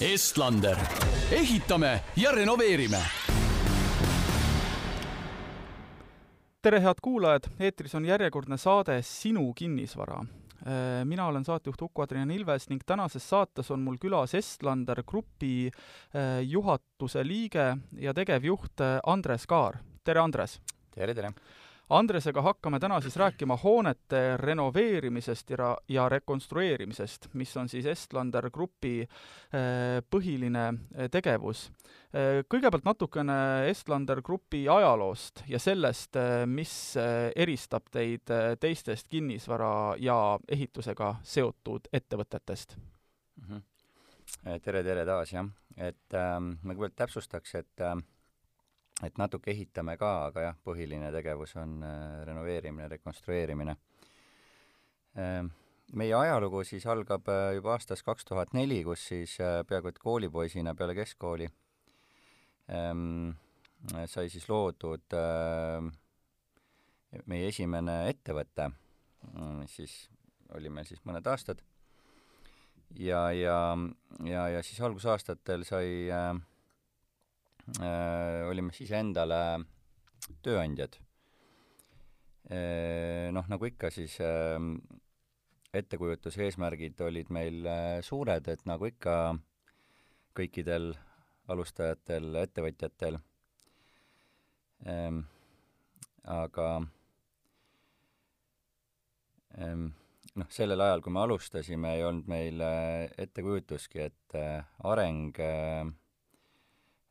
Estlander, ehitame ja renoveerime. tere, head kuulajad, eetris on järjekordne saade Sinu kinnisvara. Äh, mina olen saatejuht Uku-Adrian Ilves ning tänases saates on mul külas Estlander Grupi äh, juhatuse liige ja tegevjuht äh, Andres Kaar. tere, Andres! tere, tere! Andresega hakkame täna siis rääkima hoonete renoveerimisest ja, ja rekonstrueerimisest, mis on siis Estlander Grupi eh, põhiline eh, tegevus. Eh, kõigepealt natukene Estlander Grupi ajaloost ja sellest, mis eristab teid teistest kinnisvara ja ehitusega seotud ettevõtetest mm. -hmm. tere, tere taas, jah. et ähm, ma kõigepealt täpsustaks, et äh, et natuke ehitame ka, aga jah, põhiline tegevus on äh, renoveerimine, rekonstrueerimine. Ähm, meie ajalugu siis algab äh, juba aastast kaks tuhat neli, kus siis äh, peaaegu et koolipoisina peale keskkooli ähm, sai siis loodud meie esimene ettevõte, mis siis oli meil siis mõned aastad. ja, ja, ja, ja siis algusaastatel sai äh, äh, olime siis endale tööandjad. Äh, noh, nagu ikka, siis äh, ettekujutuse eesmärgid olid meil äh, suured, et nagu ikka kõikidel alustajatel ettevõtjatel ähm,. aga ähm, noh, sellel ajal, kui me alustasime, ei olnud meil äh, ettekujutuski, et äh, areng äh,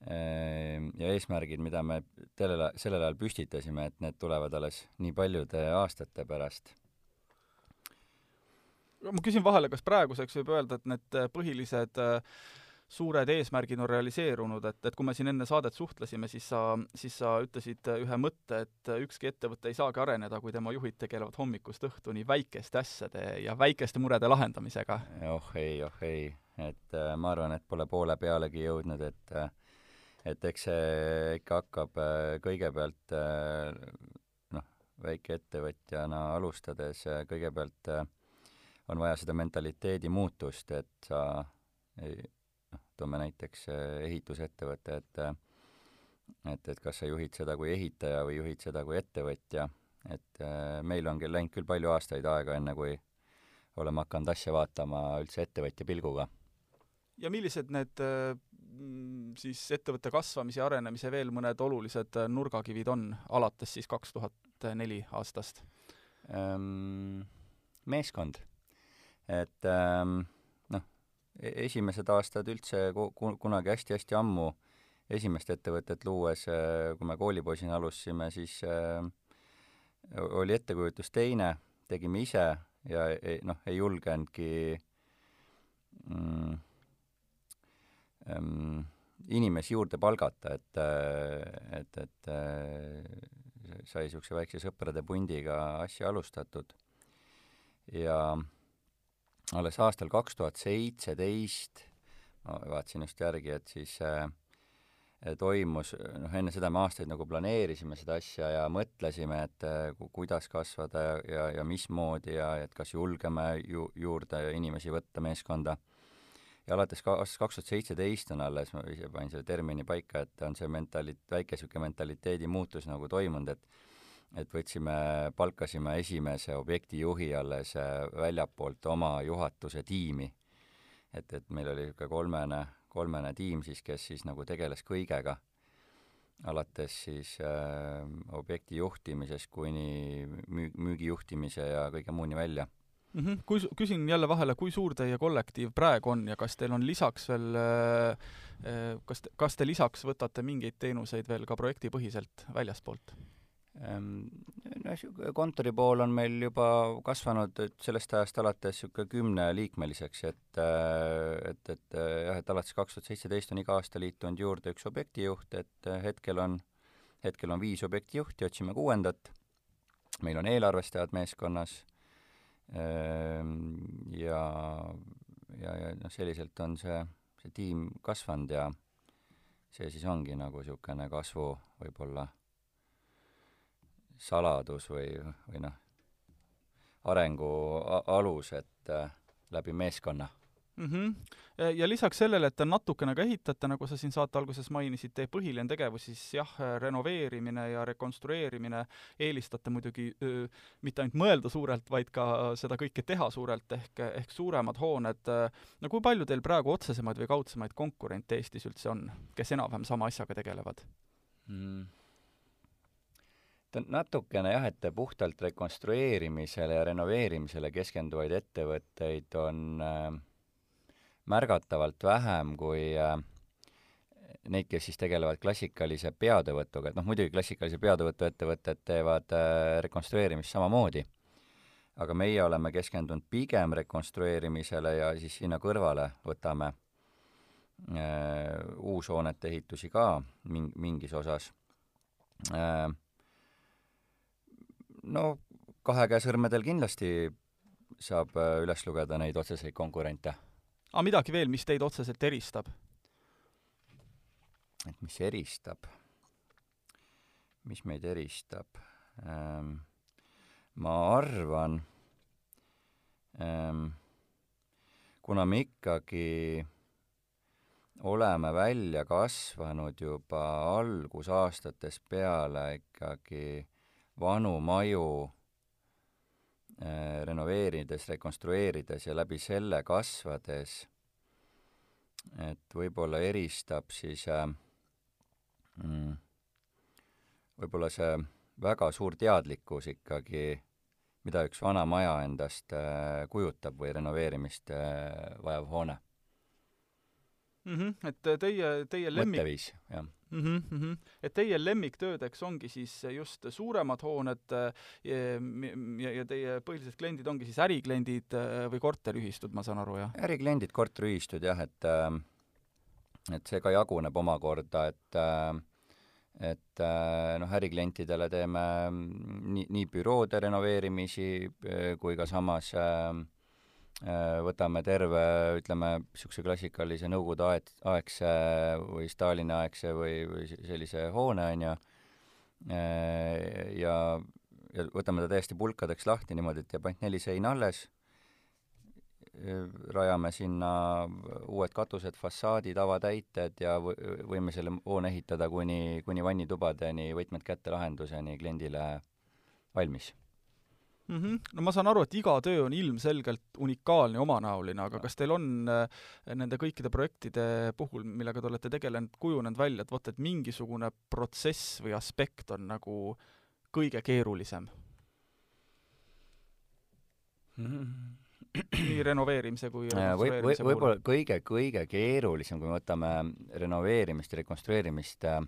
ja eesmärgid, mida me sellel, sellel ajal püstitasime, et need tulevad alles nii paljude aastate pärast. ma küsin vahele, kas praeguseks võib öelda, et need põhilised äh, suured eesmärgid on realiseerunud, et, et kui me siin enne saadet suhtlesime, siis sa, siis sa ütlesid ühe mõtte, et ükski ettevõte ei saagi areneda, kui tema juhid tegelevad hommikust õhtuni väikeste asjade ja väikeste murede lahendamisega. oh ei, oh ei, et äh, ma arvan, et pole poole pealegi jõudnud, et äh, et eks see ikka hakkab äh, kõigepealt äh, noh, väikeettevõtjana alustades äh, kõigepealt on vaja seda mentaliteedi muutust, et sa noh, toome näiteks ehitusettevõtte, et et, et kas sa juhid seda kui ehitaja või juhid seda kui ettevõtja, et meil on küll läinud küll palju aastaid aega, enne kui oleme hakanud asja vaatama üldse ettevõtja pilguga. ja millised need siis ettevõtte kasvamise ja arenemise veel mõned olulised äh, nurgakivid on, alates siis kaks tuhat neli aastast ähm,? Meeskond. et ähm, noh, e-, esimesed aastad üldse ku-, kunagi hästi-hästi ammu esimest ettevõtet luues, äh, kui me koolipoisina alustasime, siis äh, oli ettekujutus teine, tegime ise ja ei, noh, ei julgenudki mm, ähm, inimesi juurde palgata, et, äh, et, et äh, sai niisuguse väikse sõprade pundiga asja alustatud. ja alles aastal kaks tuhat seitseteist, ma vaatasin just järgi, et siis äh, toimus, noh enne seda me aastaid nagu planeerisime seda asja ja mõtlesime, et äh, kuidas kasvada ja, ja, ja mismoodi ja et kas julgeme ju, juurde inimesi võtta meeskonda ja alates ka aastast kaks tuhat seitseteist on alles, ma ise panin selle termini paika, et on see mentali-, väike niisugune mentaliteedi muutus nagu toimunud, et et võtsime, palkasime esimese objektijuhi alles äh, väljapoolt oma juhatuse tiimi. et, et meil oli niisugune kolmene, kolmene tiim siis, kes siis nagu tegeles kõigega, alates siis äh, objekti juhtimisest kuni müü-, müügijuhtimise ja kõige muuni välja mm. -hmm. kui, küsin jälle vahele, kui suur teie kollektiiv praegu on ja kas teil on lisaks veel, äh, äh, kas, kas te lisaks võtate mingeid teenuseid veel ka projektipõhiselt väljaspoolt? Ehm, no kontori pool on meil juba kasvanud sellest ajast alates niisugune kümneliikmeliseks, et äh, et, et jah, et alates kaks tuhat seitseteist on iga aasta liitunud juurde üks objektijuht, et hetkel on, hetkel on viis objektijuhti, otsime kuuendat, meil on eelarvestajad meeskonnas ja, ja, ja noh, selliselt on see, see tiim kasvanud ja see siis ongi nagu niisugune kasvu võib-olla saladus või, või noh, arengu alus, et äh, läbi meeskonna mm. -hmm. ja lisaks sellele, et te natukene ka ehitate, nagu sa siin saate alguses mainisid, teie põhiline tegevus siis jah, renoveerimine ja rekonstrueerimine, eelistate muidugi öö, mitte ainult mõelda suurelt, vaid ka seda kõike teha suurelt, ehk, ehk suuremad hooned, no kui palju teil praegu otsesemaid või kaudsemaid konkurente Eestis üldse on, kes enam-vähem sama asjaga tegelevad mm.? natukene jah, et puhtalt rekonstrueerimisele ja renoveerimisele keskenduvaid ettevõtteid on äh, märgatavalt vähem kui äh, neid, kes siis tegelevad klassikalise peatövõtuga, et noh, muidugi klassikalise peatövõtu ettevõtted teevad äh, rekonstrueerimist samamoodi, aga meie oleme keskendunud pigem rekonstrueerimisele ja siis sinna kõrvale võtame äh, uushoonete ehitusi ka ming-, mingis osas äh,. no kahe käe sõrmedel kindlasti saab äh, üles lugeda neid otseseid konkurente aga midagi veel, mis teid otseselt eristab? et mis eristab? mis meid eristab ähm,? ma arvan ähm,, kuna me ikkagi oleme välja kasvanud juba algusaastatest peale ikkagi vanu maju renoveerides, rekonstrueerides ja läbi selle kasvades, et võib-olla eristab siis äh, mm, võib-olla see väga suur teadlikkus ikkagi, mida üks vana maja endast äh, kujutab või renoveerimist vajav hoone mm. -hmm. et teie, teie lemmik mõtteviis, jah mm. -hmm. et teie lemmiktöödeks ongi siis just suuremad hooned ja, ja, ja teie põhilised kliendid ongi siis ärikliendid äh, või korteriühistud, ma saan aru, jah? ärikliendid, korteriühistud jah, et äh, et see ka jaguneb omakorda, et äh, et noh, äriklientidele teeme nii, nii büroode renoveerimisi kui ka samas äh, Äh, võtame terve, ütleme, niisuguse klassikalise nõukogude aeg, aegse või Stalini aegse või, või sellise hoone, on ju, äh, ja, ja võtame ta täiesti pulkadeks lahti niimoodi, et jääb ainult neli seina alles, äh, rajame sinna uued katused, fassaadid, avatäited ja võime selle hoone ehitada kuni, kuni vannitubadeni, võtmed kätte lahenduseni kliendile valmis mm. -hmm. no ma saan aru, et iga töö on ilmselgelt unikaalne omanäoline, aga kas teil on äh, nende kõikide projektide puhul, millega te olete tegelenud, kujunenud välja, et vot, et mingisugune protsess või aspekt on nagu kõige keerulisem mm? -hmm nii renoveerimise kui rekonstrueerimise või, või, võib-olla kõige-kõige keerulisem, kui me võtame renoveerimist ja rekonstrueerimist, äh,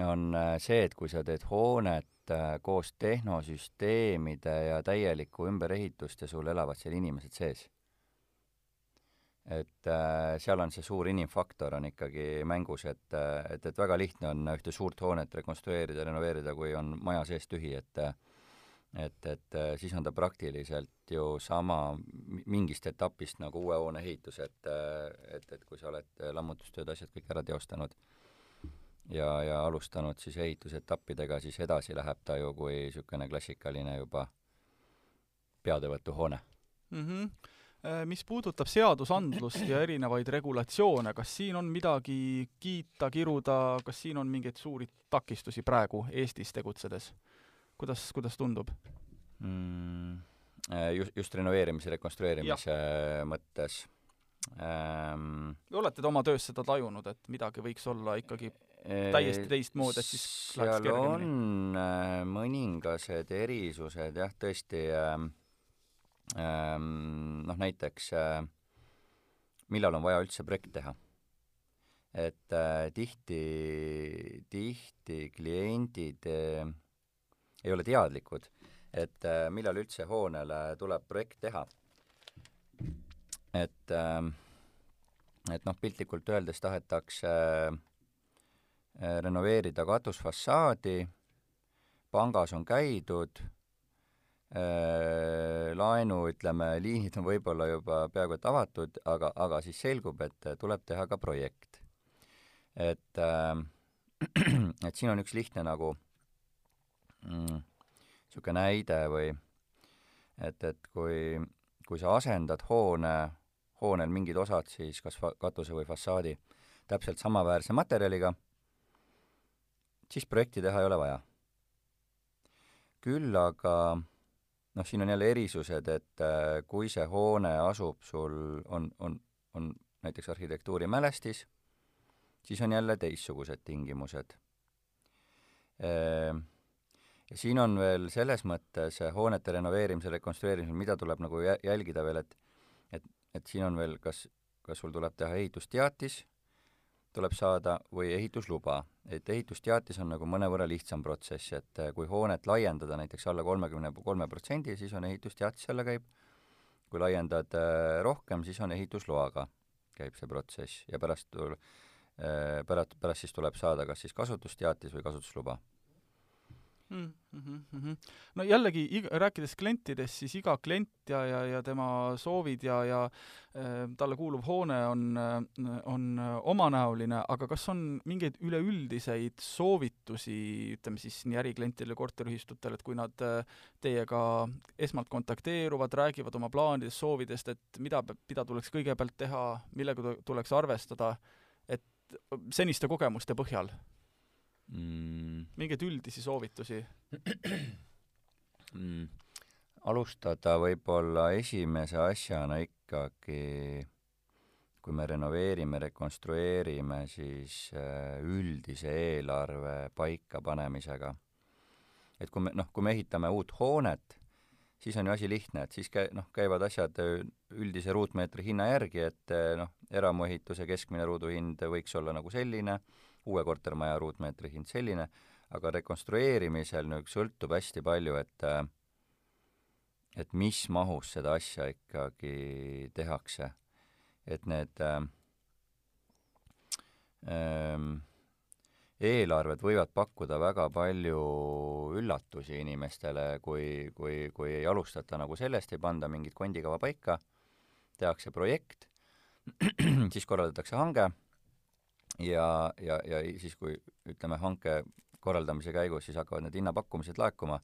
on äh, see, et kui sa teed hoonet Äh, koos tehnosüsteemide ja täieliku ümberehitust ja sul elavad seal inimesed sees. et äh, seal on see suur inimfaktor on ikkagi mängus, et, et, et väga lihtne on ühte suurt hoonet rekonstrueerida, renoveerida, kui on maja sees tühi, et et, et siis on ta praktiliselt ju sama mingist etapist nagu uue hoone ehitus, et, et, et kui sa oled lammutustööd, asjad kõik ära teostanud ja, ja alustanud siis ehitusetappidega, siis edasi läheb ta ju kui niisugune klassikaline juba peatövõtuhoone mm. -hmm mis puudutab seadusandlust ja erinevaid regulatsioone, kas siin on midagi kiita, kiruda, kas siin on mingeid suuri takistusi praegu Eestis tegutsedes? kuidas, kuidas tundub mm,? Äh, just, just renoveerimise, rekonstrueerimise ja. mõttes ähm,. olete te oma töös seda tajunud, et midagi võiks olla ikkagi täiesti teistmoodi, et siis läheks kergemini? on äh, mõningased erisused jah, tõesti äh, äh, noh, näiteks äh, millal on vaja üldse projekt teha. et äh, tihti, tihti kliendid äh, ei ole teadlikud, et äh, millal üldse hoonele tuleb projekt teha. et äh, et noh, piltlikult öeldes tahetakse Äh, renoveerida katusfassaadi, pangas on käidud, äh, laenu, ütleme, liinid on võib-olla juba peaaegu et avatud, aga, aga siis selgub, et tuleb teha ka projekt. et äh, et siin on üks lihtne nagu niisugune mm, näide või et, et kui, kui sa asendad hoone hoonel mingid osad siis kas fa-, katuse või fassaadi täpselt samaväärse materjaliga, siis projekti teha ei ole vaja. küll aga noh, siin on jälle erisused, et äh, kui see hoone asub sul, on, on, on näiteks arhitektuurimälestis, siis on jälle teistsugused tingimused. Ehm, ja siin on veel selles mõttes hoonete renoveerimisel, rekonstrueerimisel, mida tuleb nagu jälgida veel, et et, et siin on veel, kas, kas sul tuleb teha ehitusteatis, tuleb saada, või ehitusluba. et ehitusteatis on nagu mõnevõrra lihtsam protsess, et eh, kui hoonet laiendada näiteks alla kolmekümne kolme protsendi, siis on ehitusteatis jälle käib, kui laiendad eh, rohkem, siis on ehitusloaga käib see protsess ja pärast eh, pärast, pärast siis tuleb saada kas siis kasutusteatis või kasutusluba mm. -hmm. no jällegi, rääkides klientidest, siis iga klient ja, ja, ja tema soovid ja, ja äh, talle kuuluv hoone on, on omanäoline, aga kas on mingeid üleüldiseid soovitusi, ütleme siis nii äriklientidele, korteriühistutele, et kui nad teiega esmalt kontakteeruvad, räägivad oma plaanidest, soovidest, et mida, mida tuleks kõigepealt teha, millega tuleks arvestada, et seniste kogemuste põhjal mm.? mingeid üldisi soovitusi mm.? alustada võib-olla esimese asjana ikkagi, kui me renoveerime, rekonstrueerime, siis äh, üldise eelarve paikapanemisega. et kui me, noh, kui me ehitame uut hoonet, siis on ju asi lihtne, et siis käi-, noh, käivad asjad üldise ruutmeetri hinna järgi, et noh, eramuehituse keskmine ruuduhind võiks olla nagu selline, uue kortermaja ruutmeetri hind selline, aga rekonstrueerimisel nüüd sõltub hästi palju, et et mis mahus seda asja ikkagi tehakse. et need äh, äh, eelarved võivad pakkuda väga palju üllatusi inimestele, kui, kui, kui ei alustata nagu sellest, ei panda mingit kondikava paika, tehakse projekt, siis korraldatakse hange ja, ja, ja siis, kui ütleme, hanke korraldamise käigus siis hakkavad need hinnapakkumised laekuma,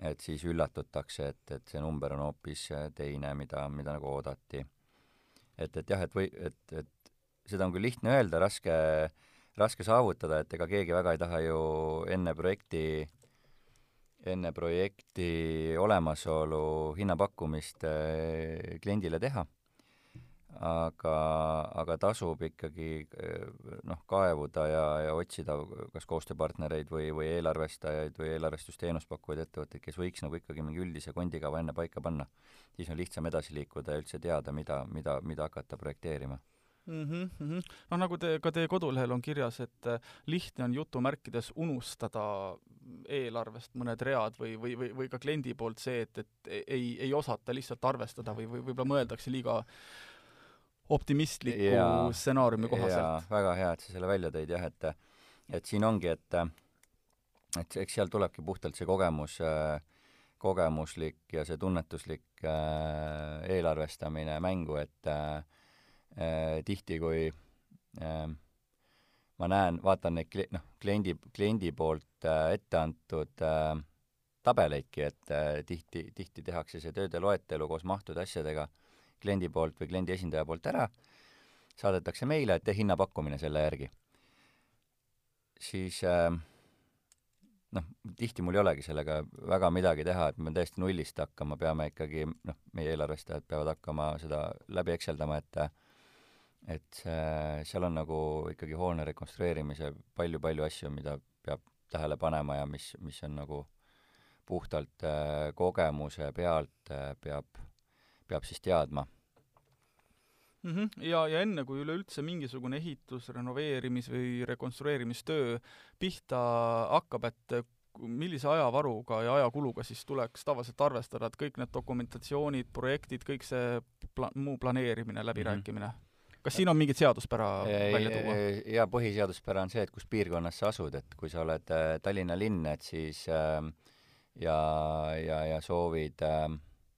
et siis üllatutakse, et, et see number on hoopis teine, mida, mida nagu oodati. et, et jah, et või, et, et seda on küll lihtne öelda, raske, raske saavutada, et ega keegi väga ei taha ju enne projekti, enne projekti olemasolu hinnapakkumist eh, kliendile teha aga, aga tasub ikkagi noh, kaevuda ja, ja otsida kas koostööpartnereid või, või eelarvestajaid või eelarvestusteenust pakkuvaid ettevõtteid, kes võiks nagu ikkagi mingi üldise kondikava enne paika panna. siis on lihtsam edasi liikuda ja üldse teada, mida, mida, mida hakata projekteerima mm. -hmm, mm -hmm. noh, nagu te, ka teie kodulehel on kirjas, et äh, lihtne on jutumärkides unustada eelarvest mõned read või, või, või, või ka kliendi poolt see, et, et ei, ei osata lihtsalt arvestada või, või võib-olla mõeldakse liiga optimistliku stsenaariumi kohaselt. väga hea, et sa selle välja tõid jah, et et siin ongi, et et eks seal tulebki puhtalt see kogemus, kogemuslik ja see tunnetuslik eelarvestamine mängu, et äh, tihti, kui äh, ma näen, vaatan neid kli-, noh, kliendi, kliendi poolt äh, ette antud äh, tabeleidki, et äh, tihti, tihti tehakse see tööde loetelu koos mahtude asjadega äh, kliendi poolt või kliendi esindaja poolt ära, saadetakse meile, et tee hinnapakkumine selle järgi. siis äh, noh, tihti mul ei olegi sellega väga midagi teha, et me täiesti nullist hakkama, peame ikkagi, noh, meie eelarvestajad peavad hakkama seda läbi ekseldama, et et see, seal on nagu ikkagi hoone rekonstrueerimisel palju-palju asju, mida peab tähele panema ja mis, mis on nagu puhtalt äh, kogemuse pealt äh, peab peab siis teadma mm. -hmm. ja, ja enne, kui üleüldse mingisugune ehitus, renoveerimis- või rekonstrueerimistöö pihta hakkab, et millise ajavaruga ja ajakuluga siis tuleks tavaliselt arvestada, et kõik need dokumentatsioonid, projektid, kõik see pla-, muu planeerimine, läbirääkimine mm? -hmm kas siin on mingit seaduspära välja tuua? jaa, põhiseaduspära on see, et kus piirkonnas sa asud, et kui sa oled äh, Tallinna linn, et siis äh, ja, ja, ja soovid äh,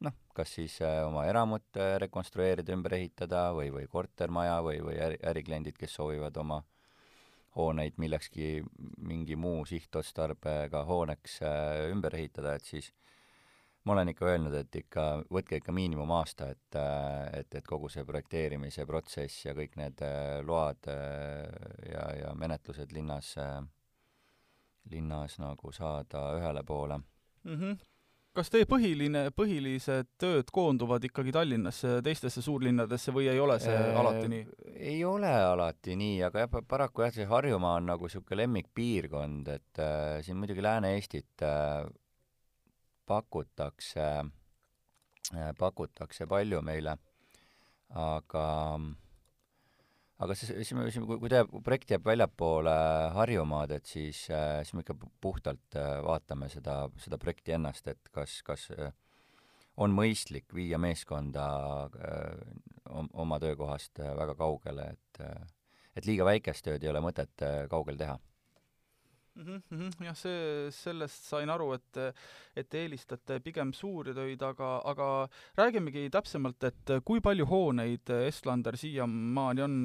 noh, kas siis äh, oma eramut äh, rekonstrueerida, ümber ehitada või, või kortermaja või, või äri, ärikliendid, kes soovivad oma hooneid millekski, mingi muu sihtotstarbega hooneks äh, ümber ehitada, et siis ma olen ikka öelnud, et ikka võtke ikka miinimum aasta, et, et, et kogu see projekteerimise protsess ja kõik need load ja, ja menetlused linnas, linnas nagu saada ühele poole mm. -hmm kas teie põhiline, põhilised tööd koonduvad ikkagi Tallinnasse, teistesse suurlinnadesse või ei ole see äh, alati nii? ei ole alati nii, aga jah, paraku jah, see Harjumaa on nagu niisugune lemmikpiirkond, et äh, siin muidugi Lääne-Eestit äh, pakutakse äh,, pakutakse palju meile, aga äh, aga siis, siis me, siis kui teie projekt jääb väljapoole Harjumaad, et siis, äh, siis me ikka puhtalt äh, vaatame seda, seda projekti ennast, et kas, kas äh, on mõistlik viia meeskonda oma töökohast väga kaugele, et et liiga väikest tööd ei ole mõtet kaugel teha jah, see, sellest sain aru, et, et te eelistate pigem suuri töid, aga, aga räägimegi täpsemalt, et kui palju hooneid Estlander siiamaani on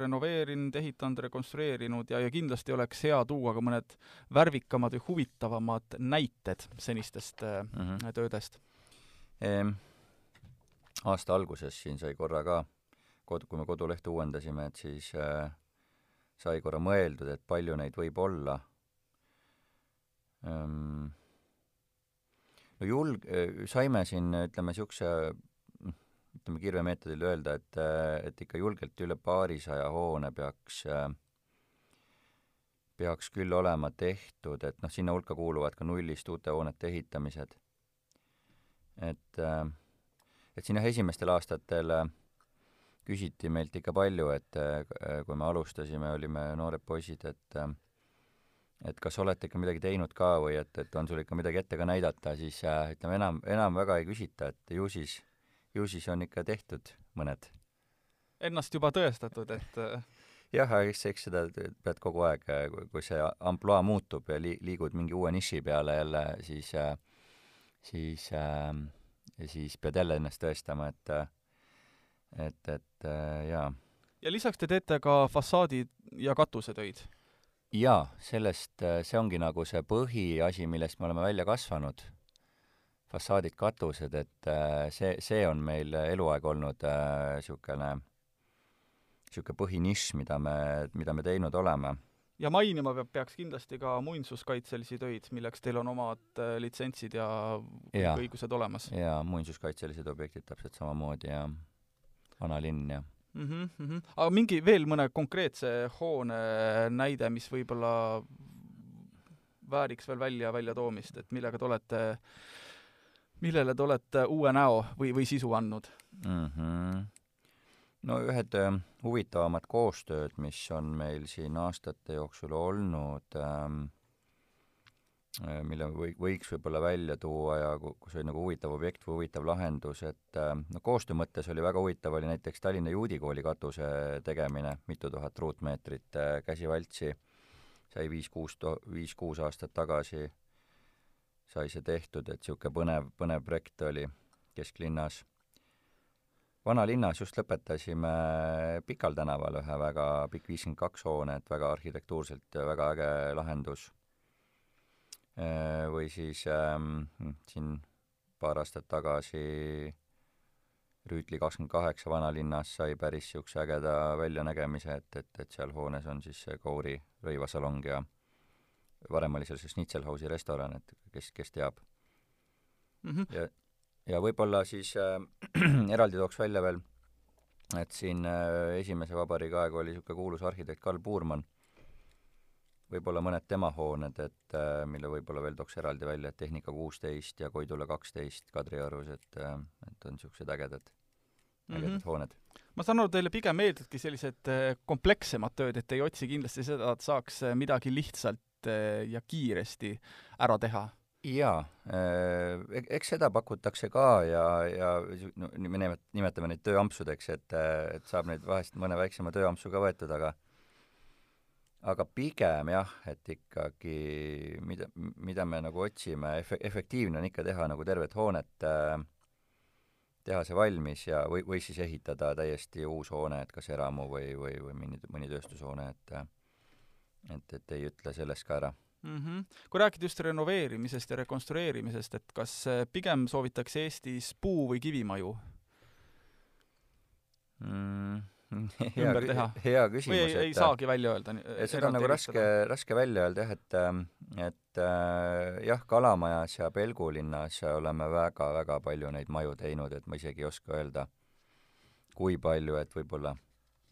renoveerinud, ehitanud, rekonstrueerinud ja, ja kindlasti oleks hea tuua ka mõned värvikamad või huvitavamad näited senistest mm -hmm. töödest ehm,. aasta alguses siin sai korra ka, kod-, kui me kodulehte uuendasime, et siis äh, sai korra mõeldud, et palju neid võib olla no julg-, saime siin, ütleme, niisuguse ütleme, kirvemeetodil öelda, et, et ikka julgelt üle paarisaja hoone peaks, peaks küll olema tehtud, et noh, sinna hulka kuuluvad ka nullist uute hoonete ehitamised. et, et siin jah, esimestel aastatel küsiti meilt ikka palju, et kui me alustasime, olime noored poisid, et et kas olete ikka midagi teinud ka või et, et on sul ikka midagi ette ka näidata, siis äh, ütleme, enam, enam väga ei küsita, et ju siis, ju siis on ikka tehtud mõned. Ennast juba tõestatud, et äh, jah, eks, eks seda pead kogu aeg, äh, kui see ampluaa muutub ja li-, liigud mingi uue niši peale jälle, siis äh, siis äh, siis pead jälle ennast tõestama, et et, et äh, jaa. ja lisaks te teete ka fassaadi- ja katusetöid jaa, sellest, äh, see ongi nagu see põhiasi, millest me oleme välja kasvanud, fassaadid, katused, et äh, see, see on meil eluaeg olnud niisugune äh,, niisugune põhinišš, mida me, mida me teinud oleme. ja mainima peab, peaks kindlasti ka muinsuskaitselisi töid, milleks teil on omad äh, litsentsid ja, ja õigused olemas. jaa, muinsuskaitselised objektid täpselt samamoodi ja vanalinn ja mm. -hmm. aga mingi veel mõne konkreetse hoone näide, mis võib-olla vääriks veel välja, väljatoomist, et millega te olete, millele te olete uue näo või, või sisu andnud mm? -hmm. no ühed äh, huvitavamad koostööd, mis on meil siin aastate jooksul olnud ähm,, Äh, mille või, võiks võib-olla välja tuua ja kus oli nagu huvitav objekt või huvitav lahendus, et äh, no koostöö mõttes oli väga huvitav, oli näiteks Tallinna Juudi kooli katuse tegemine, mitu tuhat ruutmeetrit äh, käsivaltsi, sai viis-kuus viis-kuus aastat tagasi sai see tehtud, et niisugune põnev, põnev projekt oli kesklinnas. vanalinnas just lõpetasime Pikal tänaval ühe väga pikk viiskümmend kaks hoonet, väga arhitektuurselt väga äge lahendus Äh, või siis ähm, hm, siin paar aastat tagasi Rüütli kakskümmend kaheksa vanalinnas sai päris niisuguse ägeda väljanägemise, et, et, et seal hoones on siis see Kouri rõivasalong ja varem oli seal see Schnitzelhausi restoran, et kes, kes teab mm. -hmm. ja, ja võib-olla siis äh, eraldi tooks välja veel, et siin äh, esimese vabariigi aeg oli niisugune kuulus arhitekt Karl Puurmann võib-olla mõned tema hooned, et äh, mille võib-olla veel tooks eraldi välja, et Tehnika kuusteist ja Koidula kaksteist Kadriorus, et äh, et on niisugused ägedad, ägedad mm -hmm. hooned. ma saan aru, teile pigem meeldivadki sellised äh, komplekssemad tööd, et ei otsi kindlasti seda, et saaks midagi lihtsalt ja kiiresti ära teha? jaa äh,, eks seda pakutakse ka ja, ja no, me nimetame neid tööampsudeks, et, et saab neid vahest mõne väiksema tööampsu ka võetud, aga aga pigem jah, et ikkagi mida, mida me nagu otsime, efe-, efektiivne on ikka teha nagu tervet hoonet äh,, teha see valmis ja, või, või siis ehitada täiesti uus hoone, et kas eramu või, või, või mõni, mõni tööstushoone, et et, et ei ütle sellest ka ära mm. -hmm. kui rääkida just renoveerimisest ja rekonstrueerimisest, et kas äh, pigem soovitakse Eestis puu- või kivimaju mm.? Hea, ümber teha? hea küsimus. või ei, ei saagi välja öelda? seda on nagu raske, raske välja öelda jah, et, ähm, et äh, jah, Kalamajas ja Pelgulinnas oleme väga-väga palju neid maju teinud, et ma isegi ei oska öelda, kui palju, et võib-olla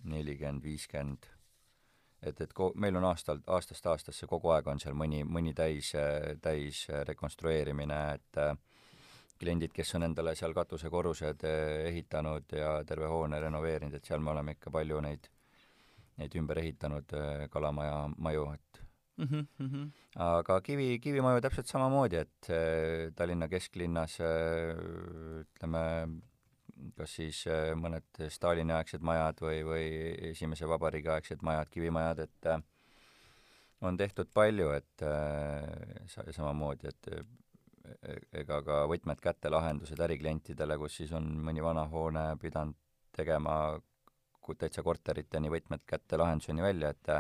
nelikümmend, viiskümmend, et, et ko-, meil on aastalt, aastast aastasse kogu aeg on seal mõni, mõni täis, täis rekonstrueerimine, et äh, kliendid, kes on endale seal katusekorrused eh, ehitanud ja terve hoone renoveerinud, et seal me oleme ikka palju neid, neid ümber ehitanud eh, kalamaja maju, et mm. -hmm, mm -hmm. aga kivi, kivimaju täpselt samamoodi, et eh, Tallinna kesklinnas ütleme, kas siis mõned Stalini-aegsed majad või, või Esimese Vabariigi aegsed majad, kivimajad, et on tehtud palju, et samamoodi, et ega ka võtmed kätte lahendused äriklientidele, kus siis on mõni vana hoone pidanud tegema täitsa korteriteni võtmed kätte lahenduseni välja, et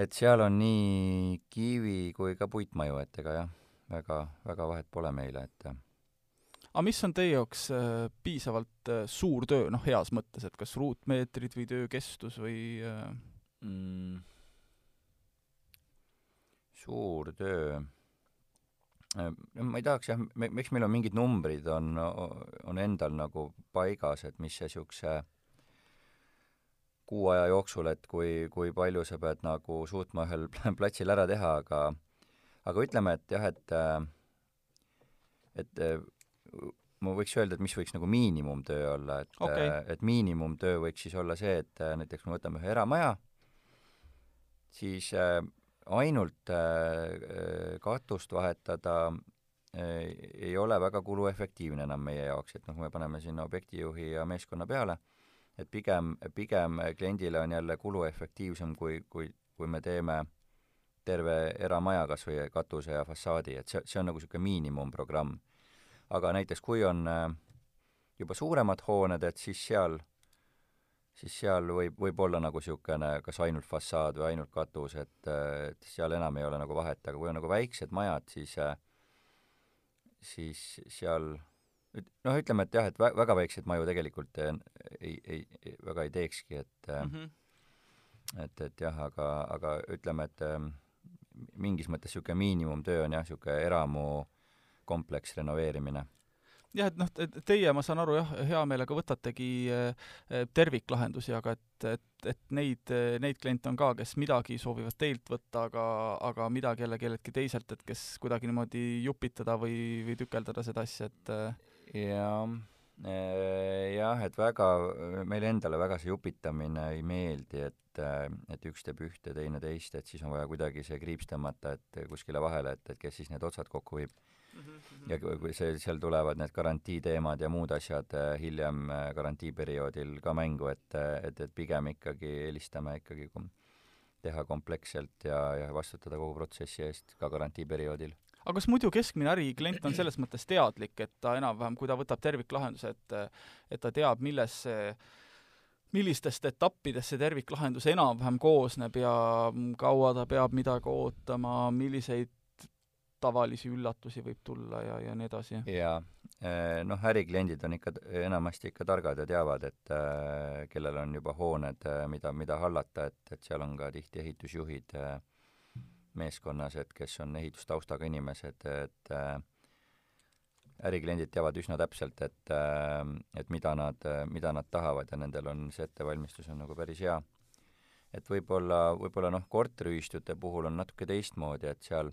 et seal on nii kivi kui ka puitmaju, et ega jah, väga, väga vahet pole meile, et aga mis on teie jaoks äh, piisavalt äh, suur töö, noh, heas mõttes, et kas ruutmeetrid või töö kestus või äh... mm, suur töö ma ei tahaks jah, miks meil on mingid numbrid, on, on endal nagu paigas, et mis see niisuguse kuu aja jooksul, et kui, kui palju sa pead nagu suutma ühel platsil ära teha, aga aga ütleme, et jah, et et ma võiks öelda, et mis võiks nagu miinimumtöö olla, et okay. et miinimumtöö võiks siis olla see, et näiteks me võtame ühe eramaja, siis ainult äh, katust vahetada äh, ei ole väga kuluefektiivne enam meie jaoks, et noh, me paneme sinna objektijuhi ja meeskonna peale, et pigem, pigem kliendile on jälle kuluefektiivsem, kui, kui, kui me teeme terve eramaja kas või katuse ja fassaadi, et see, see on nagu niisugune miinimumprogramm. aga näiteks kui on äh, juba suuremad hooned, et siis seal siis seal võib, võib olla nagu niisugune kas ainult fassaad või ainult katus, et, et seal enam ei ole nagu vahet, aga kui on nagu väiksed majad, siis siis seal noh, ütleme, et jah, et vä-, väga väikseid maju tegelikult ei, ei, ei, väga ei teekski, et mm -hmm. et, et jah, aga, aga ütleme, et mingis mõttes niisugune miinimumtöö on jah, niisugune eramukompleks renoveerimine jah, et noh, teie, ma saan aru jah, hea meelega võtategi eh, terviklahendusi, aga et, et, et neid, neid kliente on ka, kes midagi soovivad teilt võtta, aga, aga midagi jälle kelleltki teiselt, et kes kuidagi niimoodi jupitada või, või tükeldada seda asja, et eh, jaa, eh, jah, et väga, meile endale väga see jupitamine ei meeldi, et et üks teeb ühte, teine teist, et siis on vaja kuidagi see kriips tõmmata, et kuskile vahele, et, et kes siis need otsad kokku viib ja kui see, seal tulevad need garantiiteemad ja muud asjad äh, hiljem äh, garantiiperioodil ka mängu, et, äh, et, et pigem ikkagi eelistame ikkagi teha kompleksselt ja, ja vastutada kogu protsessi eest ka garantiiperioodil. Aga kas muidu keskmine äriklient on selles mõttes teadlik, et ta enam-vähem, kui ta võtab terviklahenduse, et et ta teab, milles see millistest etappidest see terviklahendus enam-vähem koosneb ja kaua ta peab midagi ootama, milliseid tavalisi üllatusi võib tulla ja, ja nii edasi. jaa, eh, noh, ärikliendid on ikka enamasti ikka targad ja teavad, et äh, kellel on juba hooned, eh, mida, mida hallata, et, et seal on ka tihti ehitusjuhid meeskonnas, et kes on ehitustaustaga inimesed, et ärikliendid teavad üsna täpselt, et, et mida nad, mida nad tahavad ja nendel on see ettevalmistus on nagu päris hea. et võib-olla, võib-olla noh, korteriühistute puhul on natuke teistmoodi, et seal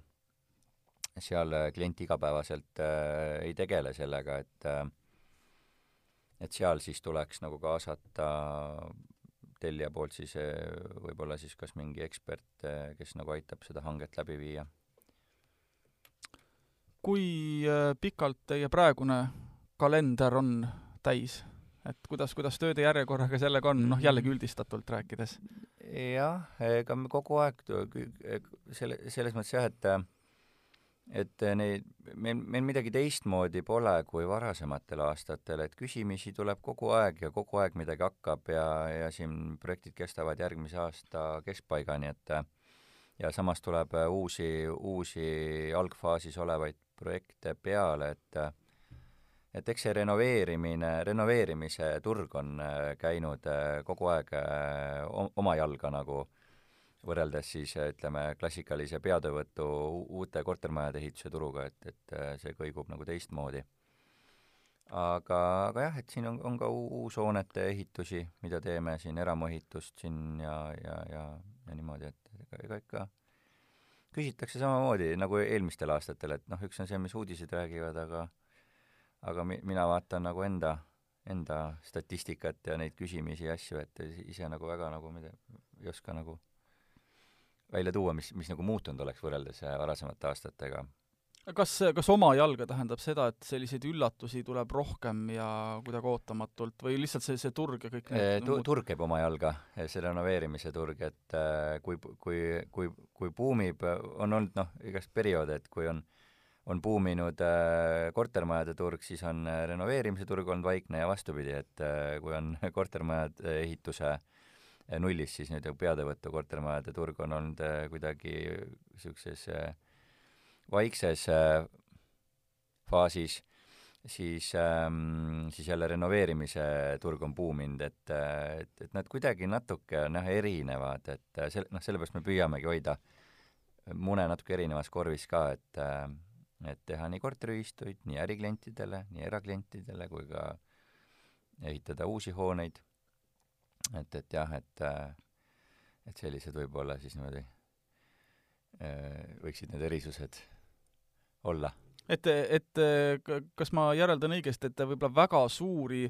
seal äh, klient igapäevaselt äh, ei tegele sellega, et äh, et seal siis tuleks nagu kaasata tellija poolt siis äh, võib-olla siis kas mingi ekspert, äh, kes nagu aitab seda hanget läbi viia. kui pikalt teie praegune kalender on täis? et kuidas, kuidas tööde järjekorraga sellega on, noh jällegi üldistatult rääkides? jah, ega me kogu aeg selle, selles mõttes jah, et et äh, neid, meil, meil midagi teistmoodi pole kui varasematel aastatel, et küsimisi tuleb kogu aeg ja kogu aeg midagi hakkab ja, ja siin projektid kestavad järgmise aasta keskpaigani, et ja samas tuleb äh, uusi, uusi algfaasis olevaid projekte peale, et et eks see renoveerimine, renoveerimise turg on käinud kogu aeg oma jalga nagu võrreldes siis ütleme, klassikalise peatöövõtu uute kortermajade ehituse turuga, et, et see kõigub nagu teistmoodi. Aga, aga jah, et siin on, on ka uus hoonete ehitusi, mida teeme siin, eramuehitust siin ja, ja, ja, ja niimoodi, et ega, ega ikka küsitakse samamoodi nagu eelmistel aastatel, et noh, üks on see, mis uudised räägivad, aga aga mi-, mina vaatan nagu enda, enda statistikat ja neid küsimisi ja asju, et ise nagu väga nagu mida ei oska nagu välja tuua, mis, mis nagu muutunud oleks võrreldes varasemate aastatega. Kas, kas oma jalga tähendab seda, et selliseid üllatusi tuleb rohkem ja kuidagi ootamatult või lihtsalt see, see turg ja kõik need tu-, turg käib oma jalga, see renoveerimise turg, et äh, kui, kui, kui, kui buumib, on olnud noh, igast perioode, et kui on on buuminud äh, kortermajade turg, siis on äh, renoveerimise turg olnud vaikne ja vastupidi, et äh, kui on kortermajade ehituse äh, nullis, siis nüüd peatöövõtu kortermajade turg on olnud äh, kuidagi niisuguses äh, vaikses äh, faasis, siis ähm,, siis jälle renoveerimise turg on buuminud, et, et, et nad kuidagi natuke on jah, erinevad, et selle, noh, sellepärast me püüamegi hoida mune natuke erinevas korvis ka, et et teha nii korteriühistuid, nii äriklientidele, nii eraklientidele kui ka ehitada uusi hooneid. Et, et jah, et et sellised võib-olla siis niimoodi võiksid need erisused olla. et, et kas ma järeldan õigesti, et võib-olla väga suuri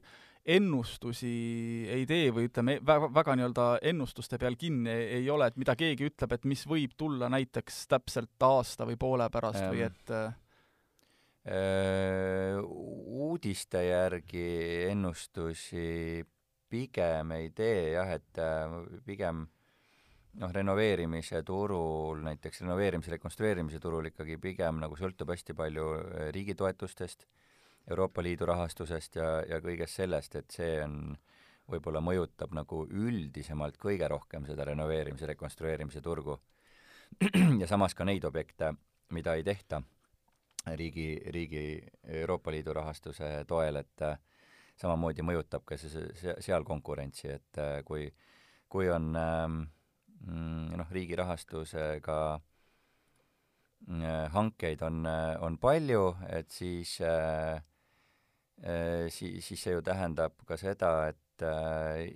ennustusi ei tee või ütleme, väga, väga nii-öelda ennustuste peal kinni ei ole, et mida keegi ütleb, et mis võib tulla näiteks täpselt aasta või poole pärast ähm, või et öö, äh, uudiste järgi ennustusi pigem ei tee jah, et äh, pigem noh, renoveerimise turul, näiteks renoveerimise, rekonstrueerimise turul ikkagi pigem nagu sõltub hästi palju äh, riigi toetustest, Euroopa Liidu rahastusest ja, ja kõigest sellest, et see on, võib-olla mõjutab nagu üldisemalt kõige rohkem seda renoveerimise, rekonstrueerimise turgu. ja samas ka neid objekte, mida ei tehta riigi, riigi Euroopa Liidu rahastuse toel, et äh, samamoodi mõjutab ka see, see, seal konkurentsi, et äh, kui, kui on äh, Mm, noh, riigi rahastusega äh, hankeid on, äh, on palju, et siis siis, siis see ju tähendab ka seda, et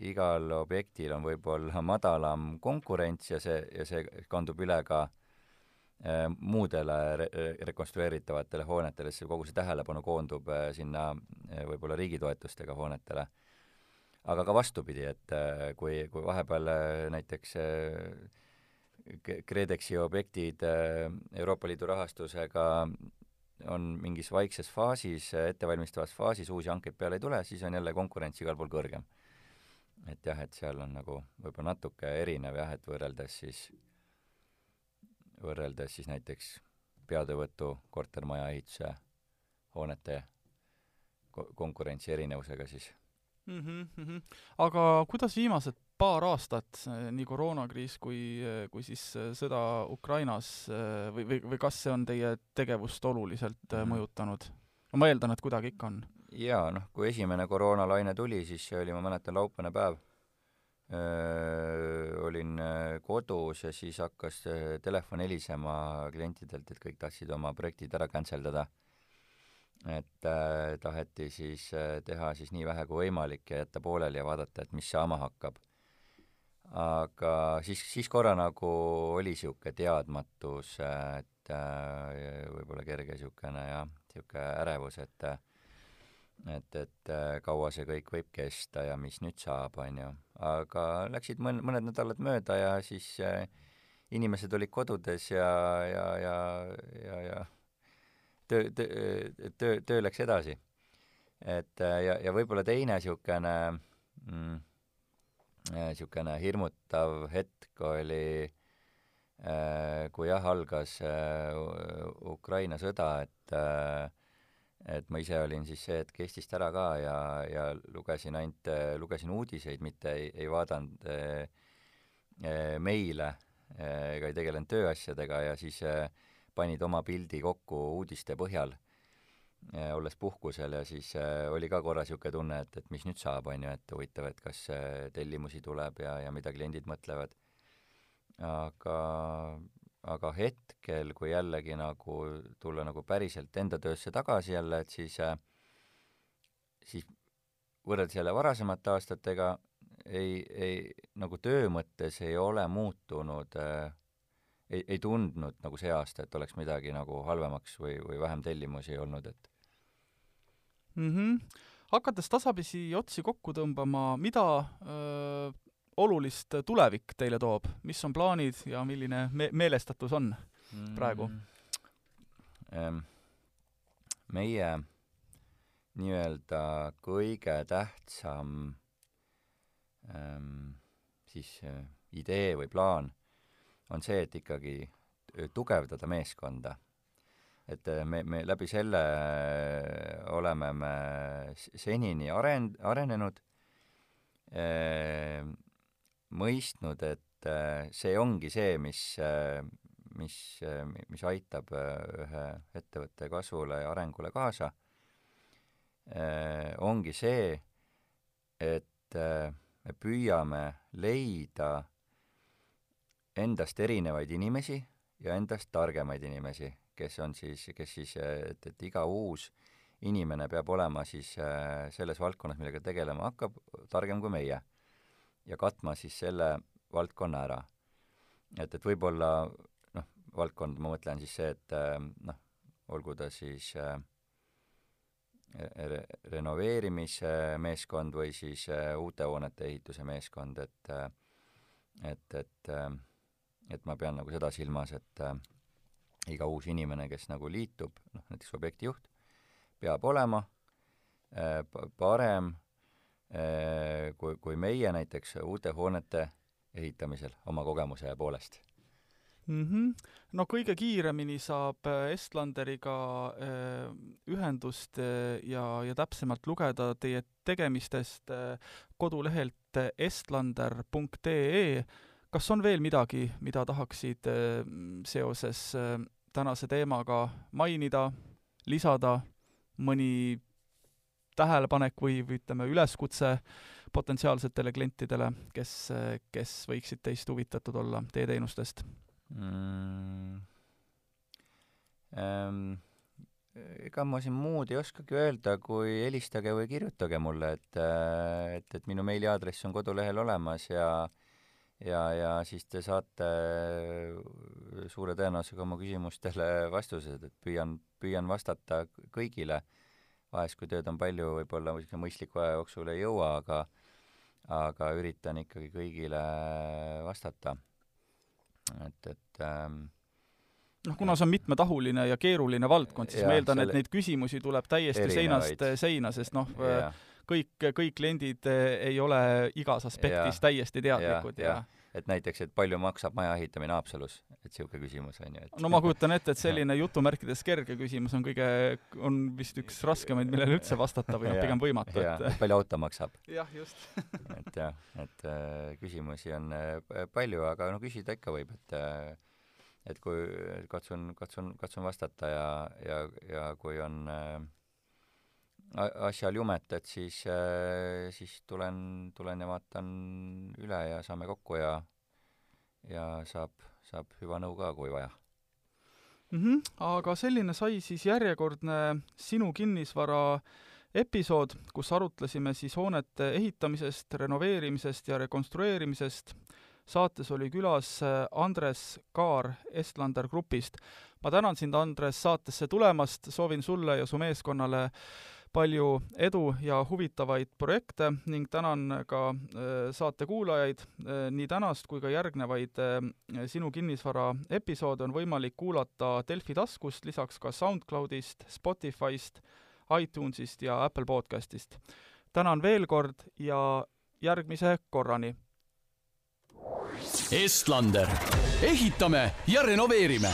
igal objektil on võib-olla madalam konkurents ja see, ja see kandub üle ka äh, muudele re rekonstrueeritavatele hoonetele, siis kogu see tähelepanu koondub äh, sinna äh, võib-olla riigi toetustega hoonetele aga ka vastupidi, et äh, kui, kui vahepeal äh, näiteks äh, KredExi objektid Euroopa Liidu rahastusega on mingis vaikses faasis, ettevalmistavas faasis, uusi hankeid peale ei tule, siis on jälle konkurents igal pool kõrgem. et jah, et seal on nagu võib-olla natuke erinev jah, et võrreldes siis, võrreldes siis näiteks peatöövõtu kortermaja ehituse hoonete konkurentsi erinevusega siis mm. -hmm. aga kuidas viimased paar aastat, nii koroonakriis kui, kui siis sõda Ukrainas või, või, või kas see on teie tegevust oluliselt mm -hmm. mõjutanud? no ma eeldan, et kuidagi ikka on. jaa, noh, kui esimene koroonalaine tuli, siis see oli, ma mäletan, laupäevane päev. Olin kodus ja siis hakkas telefon helisema klientidelt, et kõik tahtsid oma projektid ära cancel dada et äh, taheti siis äh, teha siis nii vähe kui võimalik ja jätta pooleli ja vaadata, et mis saama hakkab. aga siis, siis korra nagu oli niisugune teadmatus, et äh, võib-olla kerge niisugune jah, niisugune ärevus, et et, et äh, kaua see kõik võib kesta ja mis nüüd saab, on ju. aga läksid mõn-, mõned nädalad mööda ja siis äh, inimesed olid kodudes ja, ja, ja, ja, ja töö, töö, töö, töö läks edasi. et äh, ja, ja võib-olla teine niisugune mm, niisugune hirmutav hetk oli äh, kui jah, algas äh, Ukraina sõda, et et ma ise olin siis see hetk Eestist ära ka ja, ja lugesin ainult, lugesin uudiseid, mitte ei, ei vaadanud meile ega ei tegelenud tööasjadega ja siis panid oma pildi kokku uudiste põhjal, olles puhkusel ja siis oli ka korra niisugune tunne, et, et mis nüüd saab, on ju, et huvitav, et kas tellimusi tuleb ja, ja mida kliendid mõtlevad. aga, aga hetkel, kui jällegi nagu tulla nagu päriselt enda töösse tagasi jälle, et siis, siis võrreldes jälle varasemate aastatega ei, ei, nagu töö mõttes ei ole muutunud äh, ei, ei tundnud nagu see aasta, et oleks midagi nagu halvemaks või, või vähem tellimusi olnud, et mm. -hmm. hakates tasapisi otsi kokku tõmbama, mida öö, olulist tulevik teile toob, mis on plaanid ja milline me-, meelestatus on praegu mm? -hmm. meie nii-öelda kõige tähtsam ähm, siis äh, idee või plaan on see, et ikkagi tugevdada meeskonda. et äh, me, me läbi selle oleme me senini aren-, arenenud, äh, mõistnud, et see ongi see, mis, mis, mis aitab ühe ettevõtte kasvule ja arengule kaasa, ongi see, et me püüame leida endast erinevaid inimesi ja endast targemaid inimesi, kes on siis, kes siis, et, et iga uus inimene peab olema siis äh, selles valdkonnas, millega tegelema hakkab, targem kui meie. Ja katma siis selle valdkonna ära. et, et võib-olla noh, valdkond, ma mõtlen siis see, et äh, noh, olgu ta siis äh, re-, renoveerimismeeskond või siis uute hoonete ehituse meeskond, et et, et et ma pean nagu seda silmas, et äh, iga uus inimene, kes nagu liitub, noh näiteks objektijuht, peab olema äh, parem äh, kui, kui meie näiteks uute hoonete ehitamisel oma kogemuse poolest mm. -hmm. no kõige kiiremini saab äh, Estlanderiga äh, ühendust äh, ja, ja täpsemalt lugeda teie tegemistest äh, kodulehelt estlander.ee kas on veel midagi, mida tahaksid äh, seoses äh, tänase teemaga mainida, lisada, mõni tähelepanek või, või ütleme, üleskutse potentsiaalsetele klientidele, kes, kes võiksid teist huvitatud olla, teie teenustest mm.? Ähm, ega ma siin muud ei oskagi öelda, kui helistage või kirjutage mulle, et, et, et minu meiliaadress on kodulehel olemas ja ja, ja siis te saate suure tõenäosusega oma küsimustele vastused, et püüan, püüan vastata kõigile. Vahest, kui tööd on palju, võib-olla mõistliku aja jooksul ei jõua, aga aga üritan ikkagi kõigile vastata. et, et ähm, noh, kuna see on mitmetahuline ja keeruline valdkond, siis ja, ma eeldan, et neid küsimusi tuleb täiesti erinevaid. seinast seina, sest noh, kõik, kõik kliendid eh, ei ole igas aspektis ja, täiesti teadlikud ja, ja, ja et näiteks, et palju maksab maja ehitamine Haapsalus, et niisugune küsimus on ju, et no ma kujutan ette, et selline jutumärkides kerge küsimus on kõige, on vist üks raskemaid, millele üldse vastata või noh, pigem võimatu, et palju auto maksab. jah, just. Et jah, et äh, küsimusi on äh, palju, aga no küsida ikka võib, et äh, et kui katsun, katsun, katsun vastata ja, ja, ja kui on äh, asjal jumet, et siis, äh, siis tulen, tulen ja vaatan üle ja saame kokku ja, ja saab, saab hüva nõu ka, kui vaja mm. -hmm. aga selline sai siis järjekordne Sinu kinnisvara episood, kus arutlesime siis hoonete ehitamisest, renoveerimisest ja rekonstrueerimisest. saates oli külas äh, Andres Kaar Estlander Grupist. ma tänan sind, Andres, saatesse tulemast, soovin sulle ja su meeskonnale palju edu ja huvitavaid projekte ning tänan ka äh, saate kuulajaid. Äh, nii tänast kui ka järgnevaid äh, Sinu kinnisvara episoode on võimalik kuulata Delfi taskust, lisaks ka SoundCloudist, Spotify'st, iTunesist ja Apple podcastist. tänan veel kord ja järgmise korrani! Estlander, ehitame ja renoveerime